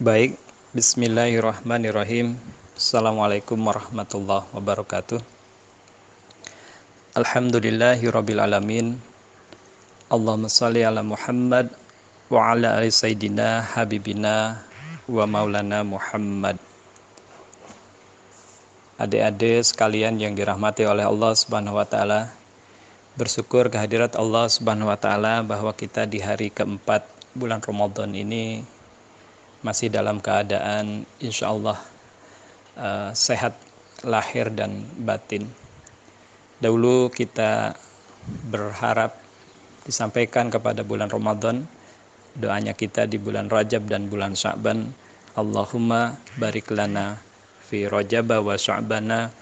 Baik, Bismillahirrahmanirrahim. Assalamualaikum warahmatullahi wabarakatuh. Alhamdulillahi alamin. Allahumma salli ala Muhammad wa ala ali sayyidina habibina wa maulana Muhammad. Adik-adik sekalian yang dirahmati oleh Allah Subhanahu wa taala, bersyukur kehadirat Allah Subhanahu wa taala bahwa kita di hari keempat bulan Ramadan ini masih dalam keadaan insya Allah uh, sehat lahir dan batin. Dahulu kita berharap disampaikan kepada bulan Ramadan doanya kita di bulan Rajab dan bulan Sya'ban Allahumma barik lana fi Rajab wa Sya'bana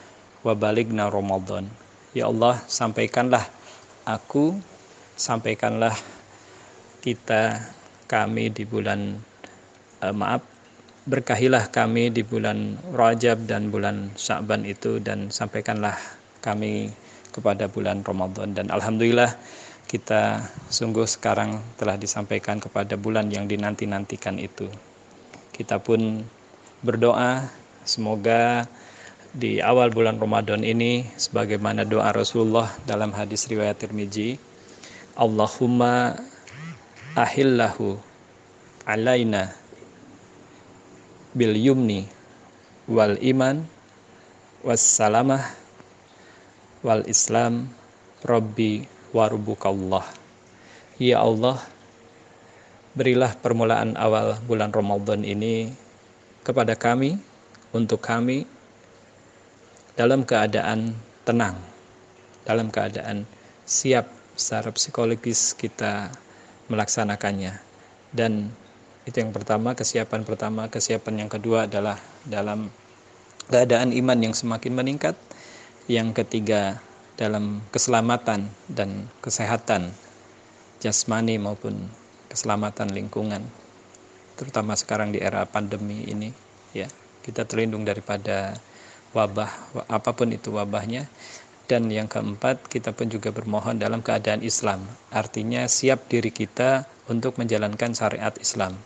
wa baligna Ramadan Ya Allah sampaikanlah aku sampaikanlah kita kami di bulan uh, maaf berkahilah kami di bulan Rajab dan bulan Sya'ban itu dan sampaikanlah kami kepada bulan Ramadan dan alhamdulillah kita sungguh sekarang telah disampaikan kepada bulan yang dinanti-nantikan itu. Kita pun berdoa semoga di awal bulan Ramadan ini sebagaimana doa Rasulullah dalam hadis riwayat Tirmizi Allahumma ahillahu alaina bil yumni wal iman was salamah wal islam. Rabbi warubukallah ya Allah berilah permulaan awal bulan Ramadan ini kepada kami untuk kami dalam keadaan tenang dalam keadaan siap secara psikologis kita melaksanakannya. Dan itu yang pertama, kesiapan pertama, kesiapan yang kedua adalah dalam keadaan iman yang semakin meningkat. Yang ketiga, dalam keselamatan dan kesehatan jasmani maupun keselamatan lingkungan. Terutama sekarang di era pandemi ini, ya. Kita terlindung daripada wabah apa pun itu wabahnya dan yang keempat kita pun juga bermohon dalam keadaan Islam artinya siap diri kita untuk menjalankan syariat Islam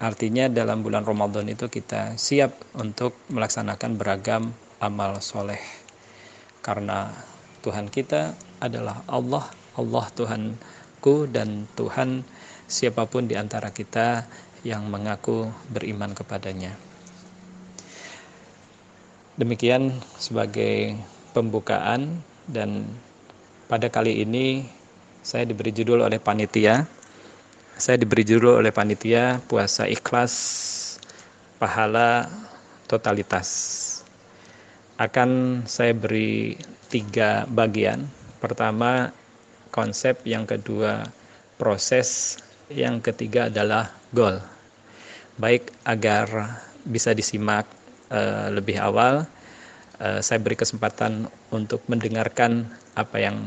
Artinya dalam bulan Ramadan itu kita siap untuk melaksanakan beragam amal soleh. Karena Tuhan kita adalah Allah, Allah Tuhanku dan Tuhan siapa pun di antara kita yang mengaku beriman kepadanya. Demikian sebagai pembukaan dan pada kali ini saya diberi judul oleh panitia saya diberi judul oleh panitia puasa ikhlas pahala totalitas. Akan saya beri tiga bagian. Pertama konsep yang kedua proses yang ketiga adalah goal. Baik agar bisa disimak uh, lebih awal uh, saya beri kesempatan untuk mendengarkan apa yang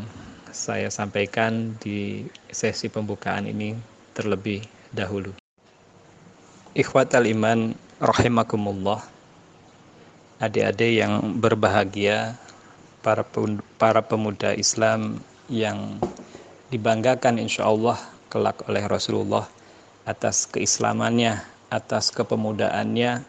saya sampaikan di sesi pembukaan ini terlebih dahulu. Ikhwatal iman rahimakumullah. Adik-adik yang berbahagia, para para pemuda Islam yang dibanggakan insya Allah kelak oleh Rasulullah atas keislamannya, atas kepemudaannya,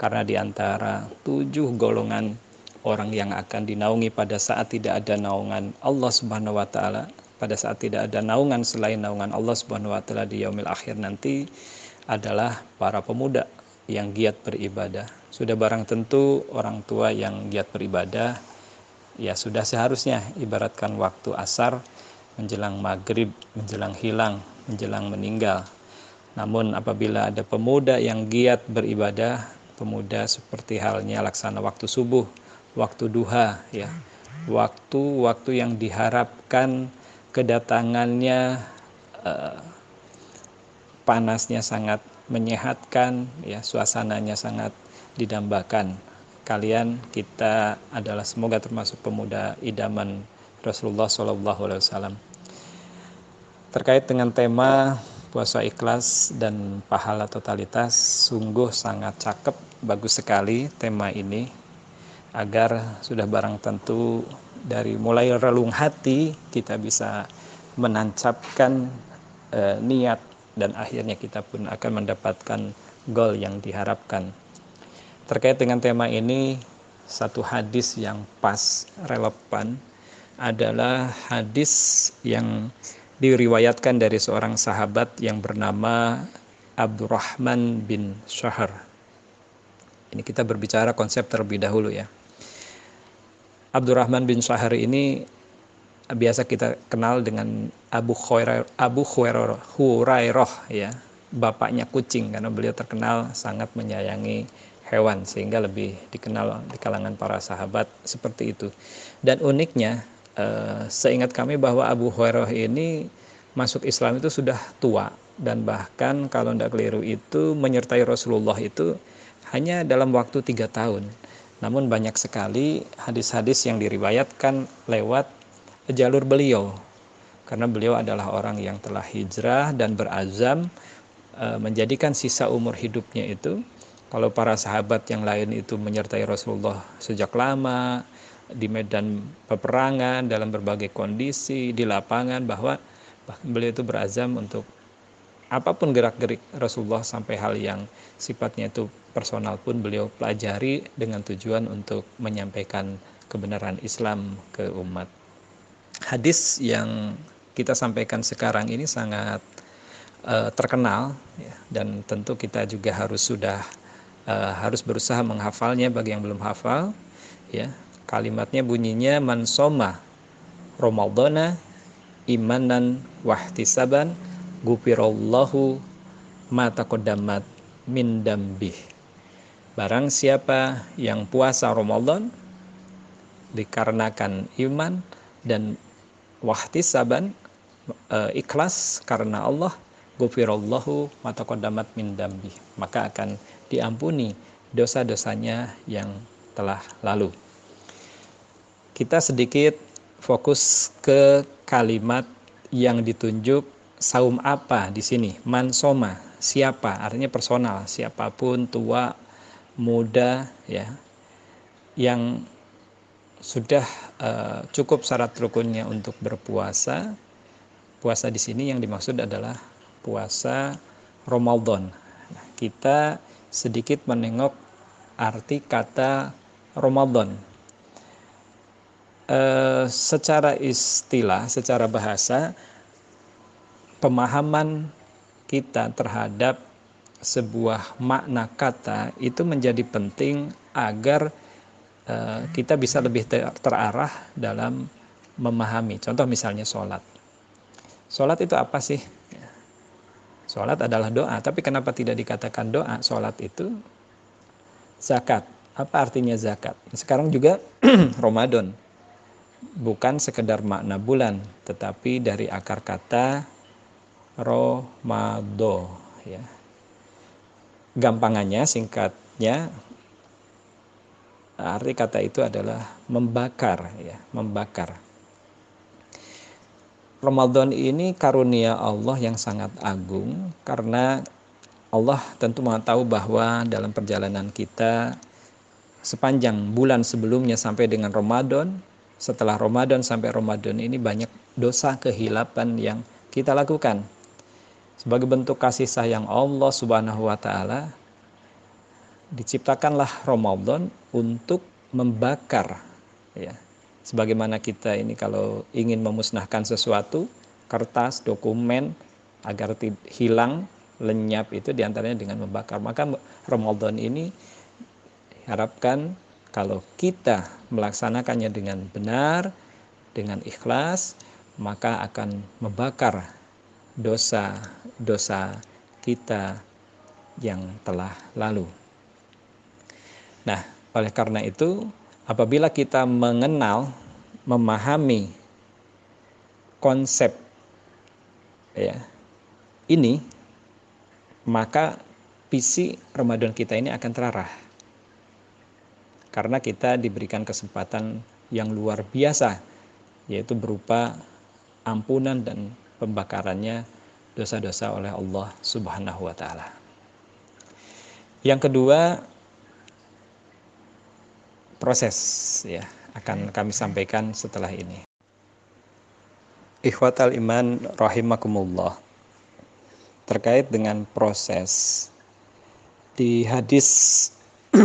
karena di antara tujuh golongan orang yang akan dinaungi pada saat tidak ada naungan Allah Subhanahu wa taala pada saat tidak ada naungan selain naungan Allah Subhanahu wa taala di yaumil akhir nanti adalah para pemuda yang giat beribadah. Sudah barang tentu orang tua yang giat beribadah ya sudah seharusnya ibaratkan waktu asar menjelang maghrib, menjelang hilang, menjelang meninggal. Namun apabila ada pemuda yang giat beribadah, pemuda seperti halnya laksana waktu subuh, waktu duha ya, waktu-waktu yang diharapkan kedatangannya uh, panasnya sangat menyehatkan ya suasananya sangat didambakan. Kalian kita adalah semoga termasuk pemuda idaman Rasulullah Shallallahu Alaihi Wasallam. Terkait dengan tema puasa ikhlas dan pahala totalitas sungguh sangat cakep bagus sekali tema ini. Agar sudah barang tentu dari mulai relung hati kita bisa menancapkan e, niat dan akhirnya kita pun akan mendapatkan goal yang diharapkan. Terkait dengan tema ini, satu hadis yang pas relevan adalah hadis yang diriwayatkan dari seorang sahabat yang bernama Abdurrahman bin Syahar. Ini kita berbicara konsep terlebih dahulu ya. Abdurrahman bin Syahar ini biasa kita kenal dengan Abu Khuwairah Abu Hurairah ya bapaknya kucing karena beliau terkenal sangat menyayangi hewan sehingga lebih dikenal di kalangan para sahabat seperti itu. Dan uniknya eh, seingat kami bahwa Abu Hurairah ini masuk Islam itu sudah tua dan bahkan kalau tidak keliru itu menyertai Rasulullah itu hanya dalam waktu tiga tahun namun banyak sekali hadis-hadis yang diriwayatkan lewat jalur beliau. Karena beliau adalah orang yang telah hijrah dan berazam e, menjadikan sisa umur hidupnya itu kalau para sahabat yang lain itu menyertai Rasulullah sejak lama di medan peperangan dalam berbagai kondisi di lapangan bahwa beliau itu berazam untuk apa pun gerak-gerik Rasulullah sampai hal yang sifatnya itu personal pun beliau pelajari dengan tujuan untuk menyampaikan kebenaran Islam ke umat. Hadis yang kita sampaikan sekarang ini sangat uh, terkenal ya, dan tentu kita juga harus sudah uh, harus berusaha menghafalnya bagi yang belum hafal ya. Kalimatnya bunyinya mansoma Ramadana imanan wahtisaban gupirallahu mata kodamat min dambih. Barang siapa yang puasa Ramadan dikarenakan iman dan wahtisaban uh, ikhlas karena Allah gufirallahu mataqaddamat min dambi maka akan diampuni dosa-dosanya yang telah lalu. Kita sedikit fokus ke kalimat yang ditunjuk saum apa di sini mansoma siapa artinya personal siapa pun tua muda ya yang sudah uh, cukup syarat rukunnya untuk berpuasa. Puasa di sini yang dimaksud adalah puasa Ramadan. Nah, kita sedikit menengok arti kata Ramadan. Uh, secara istilah, secara bahasa, pemahaman kita terhadap sebuah makna kata itu menjadi penting agar Eh, kita bisa lebih terarah dalam memahami. Contoh misalnya sholat. Sholat itu apa sih? Sholat adalah doa, tapi kenapa tidak dikatakan doa? Sholat itu zakat. Apa artinya zakat? Sekarang juga Ramadan. Bukan sekedar makna bulan, tetapi dari akar kata Romado. Ya. Gampangannya, singkatnya, arti kata itu adalah membakar ya membakar Ramadan ini karunia Allah yang sangat agung karena Allah tentu tahu bahwa dalam perjalanan kita sepanjang bulan sebelumnya sampai dengan Ramadan setelah Ramadan sampai Ramadan ini banyak dosa kehilapan yang kita lakukan sebagai bentuk kasih sayang Allah Subhanahu wa taala diciptakanlah Ramadan untuk membakar ya. Sebagaimana kita ini kalau ingin memusnahkan sesuatu, kertas, dokumen agar hilang, lenyap itu di antaranya dengan membakar. Maka Ramadan ini harapkan kalau kita melaksanakannya dengan benar, dengan ikhlas, maka akan membakar dosa-dosa kita yang telah lalu. Nah, oleh karena itu, apabila kita mengenal, memahami konsep ya ini, maka visi Ramadan kita ini akan terarah. Karena kita diberikan kesempatan yang luar biasa, yaitu berupa ampunan dan pembakarannya dosa-dosa oleh Allah Subhanahu wa taala. Yang kedua, proses ya akan kami sampaikan setelah ini. Ikhwatal iman rahimakumullah. Terkait dengan proses di hadis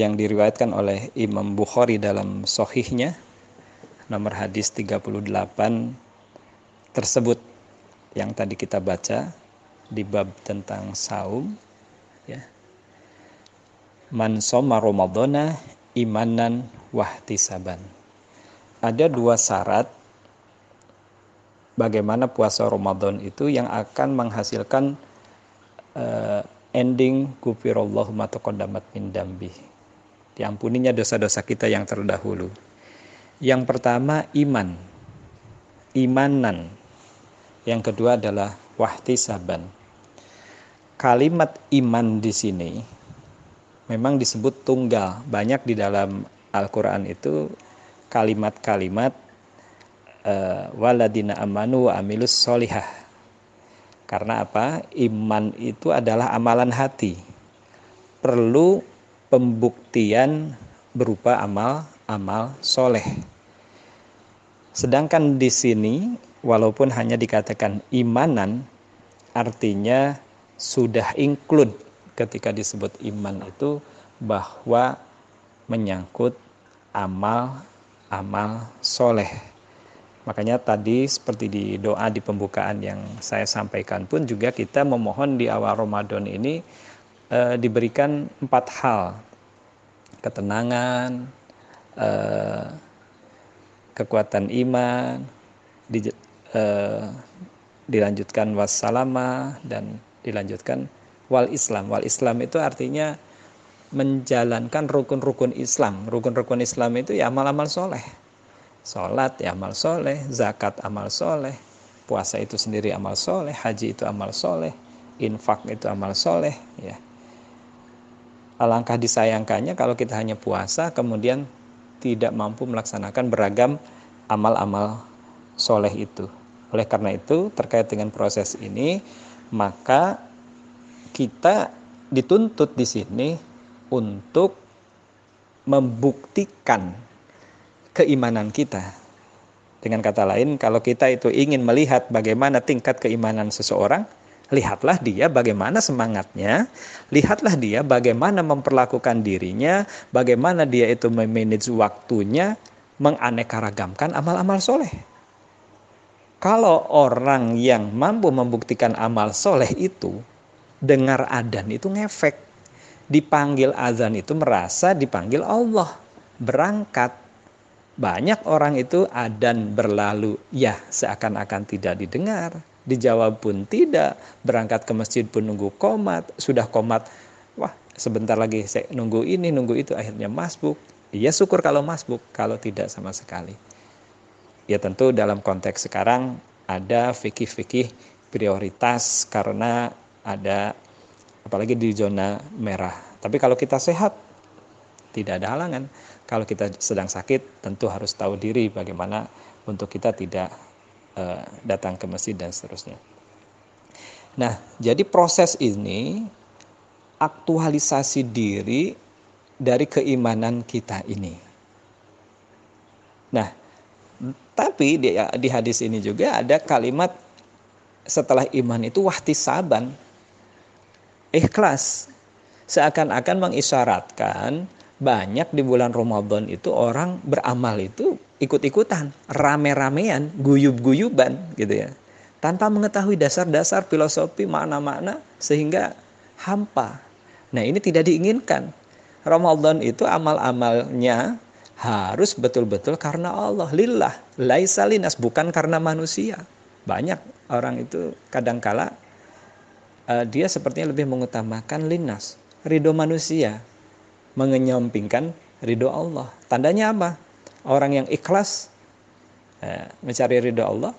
yang diriwayatkan oleh Imam Bukhari dalam sohihnya nomor hadis 38 tersebut yang tadi kita baca di bab tentang saum ya man soma ramadhana imanan wahtisaban ada dua syarat bagaimana puasa Ramadan itu yang akan menghasilkan uh, ending gufirallahu ma min dambi. Diampuninya dosa-dosa kita yang terdahulu. Yang pertama iman. Imanan. Yang kedua adalah wahtisaban. Kalimat iman di sini memang disebut tunggal. Banyak di dalam Al-Qur'an itu kalimat-kalimat uh, waladina amanu wa amilus solihah karena apa? Iman itu adalah amalan hati. Perlu pembuktian berupa amal-amal soleh. Sedangkan di sini, walaupun hanya dikatakan imanan, artinya sudah include ketika disebut iman itu bahwa menyangkut amal-amal soleh Makanya tadi seperti di doa di pembukaan yang saya sampaikan pun juga kita memohon di awal Ramadan ini e, diberikan empat hal. Ketenangan, e, kekuatan iman, di, e, dilanjutkan wassalama dan dilanjutkan wal Islam. Wal Islam itu artinya menjalankan rukun-rukun Islam. Rukun-rukun Islam itu ya amal-amal soleh Sholat ya amal soleh, zakat amal soleh, puasa itu sendiri amal soleh, haji itu amal soleh, infak itu amal soleh. Ya. Alangkah disayangkannya kalau kita hanya puasa kemudian tidak mampu melaksanakan beragam amal-amal soleh itu. Oleh karena itu terkait dengan proses ini maka kita dituntut di sini untuk membuktikan keimanan kita. Dengan kata lain, kalau kita itu ingin melihat bagaimana tingkat keimanan seseorang, lihatlah dia bagaimana semangatnya, lihatlah dia bagaimana memperlakukan dirinya, bagaimana dia itu memanage waktunya, menganekaragamkan amal-amal soleh. Kalau orang yang mampu membuktikan amal soleh itu, dengar adan itu ngefek. Dipanggil azan itu merasa dipanggil Allah. Berangkat banyak orang itu adan berlalu, ya seakan-akan tidak didengar. Dijawab pun tidak, berangkat ke masjid pun nunggu komat, sudah komat, wah sebentar lagi saya nunggu ini, nunggu itu, akhirnya masbuk. Ya syukur kalau masbuk, kalau tidak sama sekali. Ya tentu dalam konteks sekarang ada fikih-fikih prioritas karena ada apalagi di zona merah. Tapi kalau kita sehat, tidak ada halangan. Kalau kita sedang sakit, tentu harus tahu diri bagaimana untuk kita tidak uh, datang ke masjid dan seterusnya. Nah, jadi proses ini aktualisasi diri dari keimanan kita ini. Nah, tapi di, di hadis ini juga ada kalimat setelah iman itu wahtisaban, ikhlas. Seakan-akan mengisyaratkan banyak di bulan Ramadan itu orang beramal itu ikut-ikutan, rame-ramean, guyub-guyuban gitu ya. Tanpa mengetahui dasar-dasar filosofi makna-makna sehingga hampa. Nah, ini tidak diinginkan. Ramadan itu amal-amalnya harus betul-betul karena Allah, lillah, laisalinas bukan karena manusia. Banyak orang itu kadangkala uh, dia sepertinya lebih mengutamakan linas, ridho manusia mengenyampingkan ridho Allah. Tandanya apa? Orang yang ikhlas eh, mencari ridho Allah,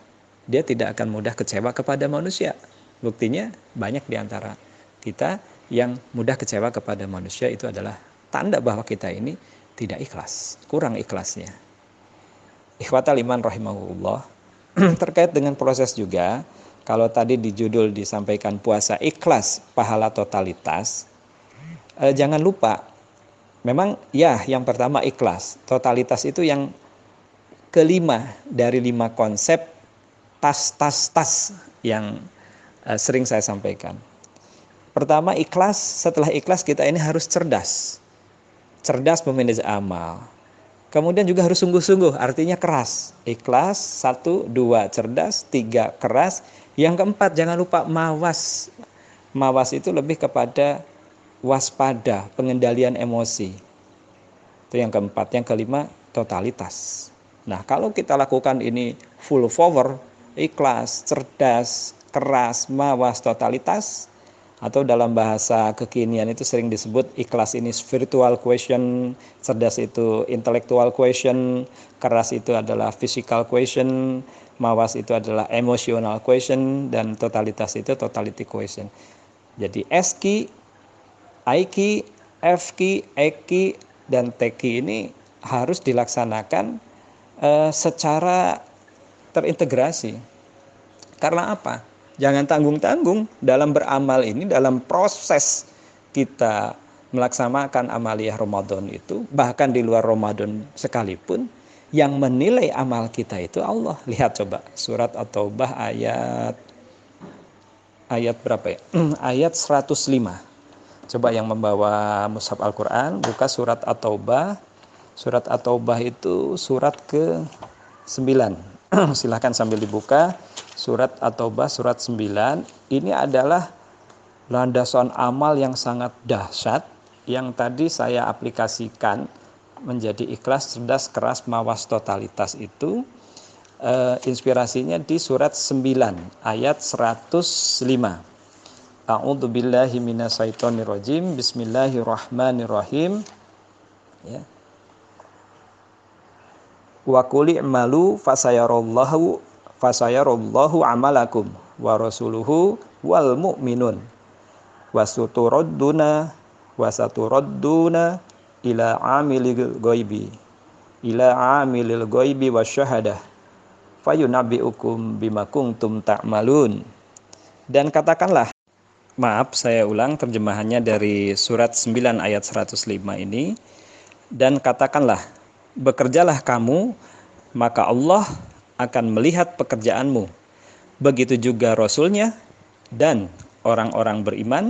dia tidak akan mudah kecewa kepada manusia. Buktinya banyak di antara kita yang mudah kecewa kepada manusia itu adalah tanda bahwa kita ini tidak ikhlas, kurang ikhlasnya. Ikhwatal iman rahimahullah terkait dengan proses juga kalau tadi di judul disampaikan puasa ikhlas pahala totalitas eh, jangan lupa Memang ya yang pertama ikhlas. Totalitas itu yang kelima dari lima konsep tas tas tas yang uh, sering saya sampaikan. Pertama ikhlas, setelah ikhlas kita ini harus cerdas. Cerdas memanage amal. Kemudian juga harus sungguh-sungguh, artinya keras. Ikhlas, satu, dua, cerdas, tiga, keras. Yang keempat, jangan lupa mawas. Mawas itu lebih kepada waspada, pengendalian emosi. Itu yang keempat. Yang kelima, totalitas. Nah, kalau kita lakukan ini full power, ikhlas, cerdas, keras, mawas, totalitas, atau dalam bahasa kekinian itu sering disebut ikhlas ini spiritual question, cerdas itu intellectual question, keras itu adalah physical question, mawas itu adalah emotional question dan totalitas itu totality question. Jadi S key, I key, F key, E key dan T key ini harus dilaksanakan uh, secara terintegrasi. Karena apa? Jangan tanggung-tanggung dalam beramal ini, dalam proses kita melaksanakan amaliyah Ramadan itu, bahkan di luar Ramadan sekalipun, yang menilai amal kita itu Allah. Lihat coba surat At-Taubah ayat ayat berapa ya? ayat 105. Coba yang membawa mushaf Al-Qur'an buka surat At-Taubah. Surat At-Taubah itu surat ke 9. Silahkan sambil dibuka surat At-Taubah surat 9 ini adalah landasan amal yang sangat dahsyat yang tadi saya aplikasikan menjadi ikhlas, cerdas, keras, mawas totalitas itu eh, inspirasinya di surat 9 ayat 105. A'udzu billahi. Bismillahirrahmanirrahim. Ya. Wa qul i'malu fasayarallahu fasayarallahu amalakum wa rasuluhu wal mu'minun. Wasuturadduna wasaturadduna ila amilil ghaibi ila amilil ghaibi wasyahadah fayunabbiukum bima kuntum ta'malun. Dan katakanlah maaf saya ulang terjemahannya dari surat 9 ayat 105 ini. Dan katakanlah bekerjalah kamu maka Allah akan melihat pekerjaanmu. Begitu juga Rasulnya dan orang-orang beriman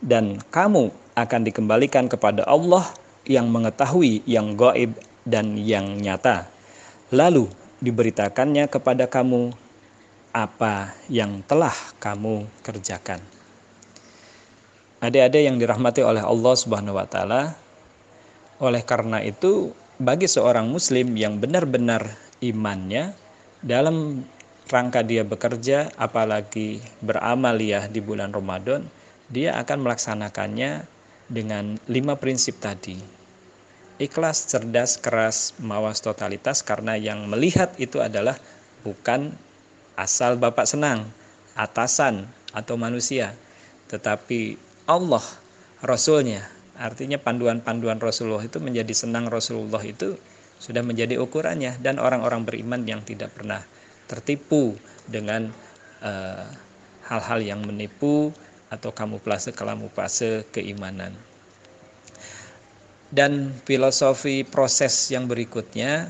dan kamu akan dikembalikan kepada Allah yang mengetahui yang gaib dan yang nyata. Lalu diberitakannya kepada kamu apa yang telah kamu kerjakan. Adik-adik yang dirahmati oleh Allah Subhanahu wa taala, oleh karena itu bagi seorang muslim yang benar-benar imannya dalam rangka dia bekerja apalagi beramaliyah di bulan Ramadan dia akan melaksanakannya dengan lima prinsip tadi ikhlas, cerdas, keras, mawas totalitas karena yang melihat itu adalah bukan asal Bapak senang, atasan atau manusia, tetapi Allah, Rasulnya. Artinya panduan-panduan Rasulullah itu menjadi senang Rasulullah itu sudah menjadi ukurannya dan orang-orang beriman yang tidak pernah tertipu dengan eh, hal-hal uh, yang menipu atau kamuflase kamuflase keimanan. Dan filosofi proses yang berikutnya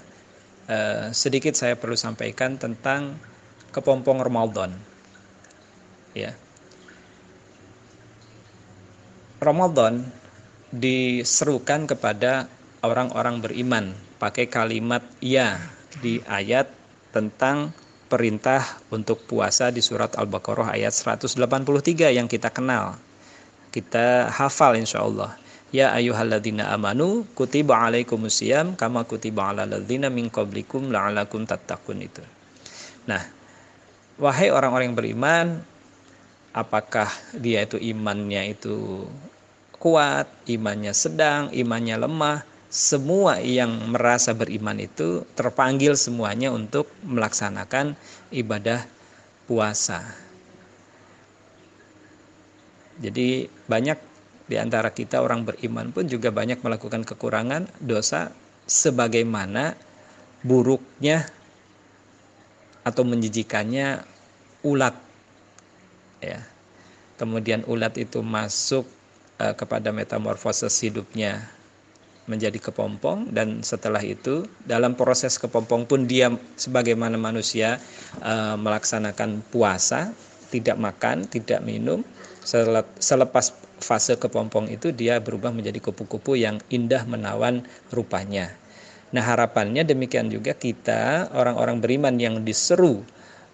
uh, sedikit saya perlu sampaikan tentang kepompong Ramadan. Ya. Ramadan diserukan kepada orang-orang beriman pakai kalimat ya di ayat tentang perintah untuk puasa di surat Al-Baqarah ayat 183 yang kita kenal. Kita hafal insya Allah. Ya ayuhalladzina amanu kutiba alaikumusiyam kama kutiba ala ladzina min qablikum la'alakum tattaqun itu. Nah, wahai orang-orang yang beriman, apakah dia itu imannya itu kuat, imannya sedang, imannya lemah, semua yang merasa beriman itu terpanggil semuanya untuk melaksanakan ibadah puasa. Jadi banyak di antara kita orang beriman pun juga banyak melakukan kekurangan dosa sebagaimana buruknya atau menjijikannya ulat ya. Kemudian ulat itu masuk uh, kepada metamorfosis hidupnya menjadi kepompong dan setelah itu dalam proses kepompong pun dia sebagaimana manusia uh, melaksanakan puasa tidak makan, tidak minum. Selepas fase kepompong itu dia berubah menjadi kupu-kupu yang indah menawan rupanya. Nah, harapannya demikian juga kita orang-orang beriman yang diseru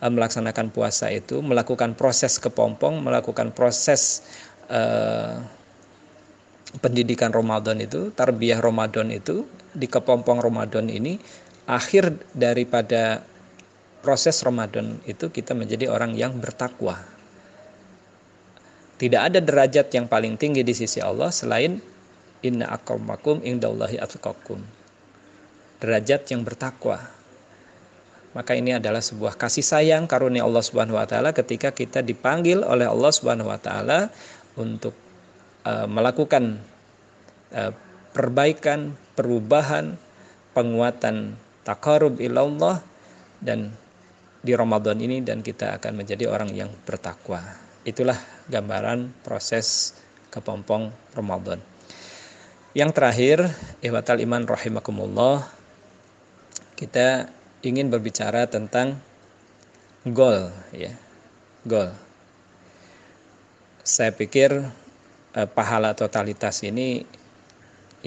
uh, melaksanakan puasa itu melakukan proses kepompong, melakukan proses pendidikan Ramadan itu, tarbiyah Ramadan itu di kepompong Ramadan ini akhir daripada proses Ramadan itu kita menjadi orang yang bertakwa. Tidak ada derajat yang paling tinggi di sisi Allah selain inna akramakum indallahi atqakum. Derajat yang bertakwa. Maka ini adalah sebuah kasih sayang karunia Allah Subhanahu wa taala ketika kita dipanggil oleh Allah Subhanahu wa taala untuk uh, melakukan uh, perbaikan, perubahan, penguatan takarub ilallah dan di Ramadan ini dan kita akan menjadi orang yang bertakwa. Itulah gambaran proses kepompong Ramadan. Yang terakhir, ihwatal iman rahimakumullah, kita ingin berbicara tentang goal ya goal saya pikir eh, pahala totalitas ini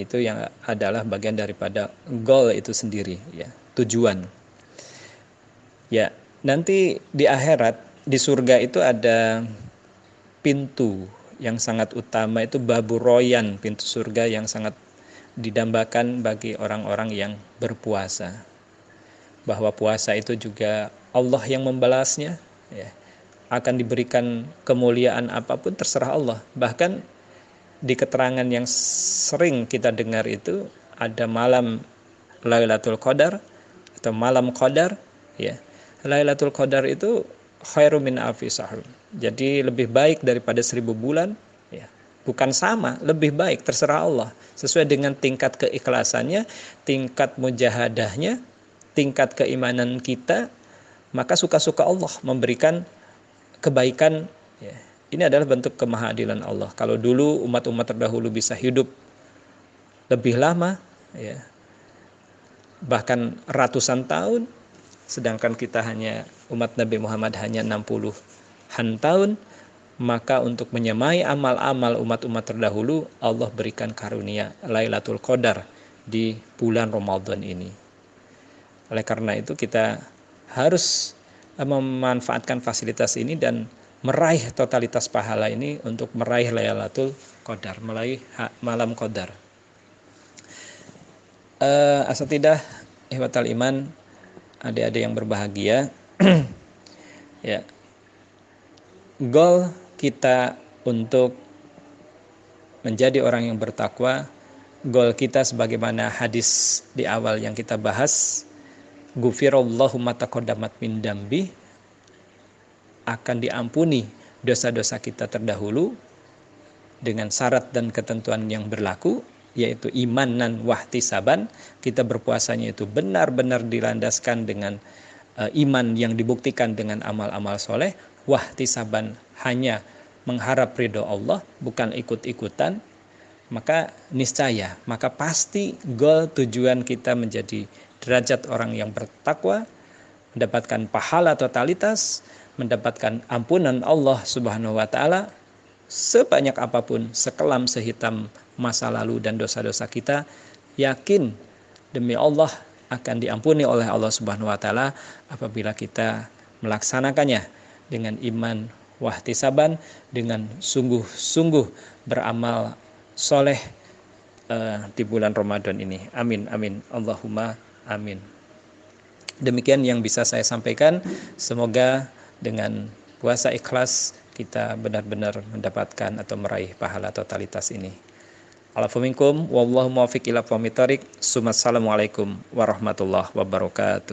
itu yang adalah bagian daripada goal itu sendiri ya tujuan. Ya nanti di akhirat di surga itu ada pintu yang sangat utama itu babu royan pintu surga yang sangat didambakan bagi orang-orang yang berpuasa. Bahwa puasa itu juga Allah yang membalasnya ya. Akan diberikan kemuliaan apa pun terserah Allah. Bahkan di keterangan yang sering kita dengar itu ada malam Lailatul Qadar atau malam Qadar ya Lailatul Qadar itu khairu min alfi jadi lebih baik daripada seribu bulan ya bukan sama lebih baik terserah Allah sesuai dengan tingkat keikhlasannya tingkat mujahadahnya tingkat keimanan kita, maka suka-suka Allah memberikan kebaikan. Ya. Ini adalah bentuk kemahadilan Allah. Kalau dulu umat-umat terdahulu bisa hidup lebih lama, ya, bahkan ratusan tahun, sedangkan kita hanya umat Nabi Muhammad hanya 60-an tahun, maka untuk menyemai amal-amal umat-umat terdahulu, Allah berikan karunia Lailatul Qadar di bulan Ramadan ini. Oleh karena itu kita harus eh, memanfaatkan fasilitas ini dan meraih totalitas pahala ini untuk meraih Lailatul Qadar, meraih malam Qadar. Uh, asal tidak ihwatal iman adik-adik yang berbahagia ya goal kita untuk menjadi orang yang bertakwa goal kita sebagaimana hadis di awal yang kita bahas gufirallahu mataqaddamat min dambi akan diampuni dosa-dosa kita terdahulu dengan syarat dan ketentuan yang berlaku yaitu iman dan wahtisaban. Kita berpuasanya itu benar-benar dilandaskan dengan uh, iman yang dibuktikan dengan amal-amal soleh. Wahtisaban hanya mengharap ridho Allah bukan ikut-ikutan. Maka niscaya maka pasti goal tujuan kita menjadi derajat orang yang bertakwa, mendapatkan pahala totalitas, mendapatkan ampunan Allah Subhanahu wa taala sebanyak apa pun, sekelam sehitam masa lalu dan dosa-dosa kita, yakin demi Allah akan diampuni oleh Allah Subhanahu wa taala apabila kita melaksanakannya dengan iman wahtisaban dengan sungguh-sungguh beramal soleh uh, di bulan Ramadan ini. Amin amin. Allahumma Amin. Demikian yang bisa saya sampaikan. Semoga dengan puasa ikhlas kita benar-benar mendapatkan atau meraih pahala totalitas ini. Alafuminkum wallahu muwaffiq ila Assalamualaikum warahmatullahi wabarakatuh.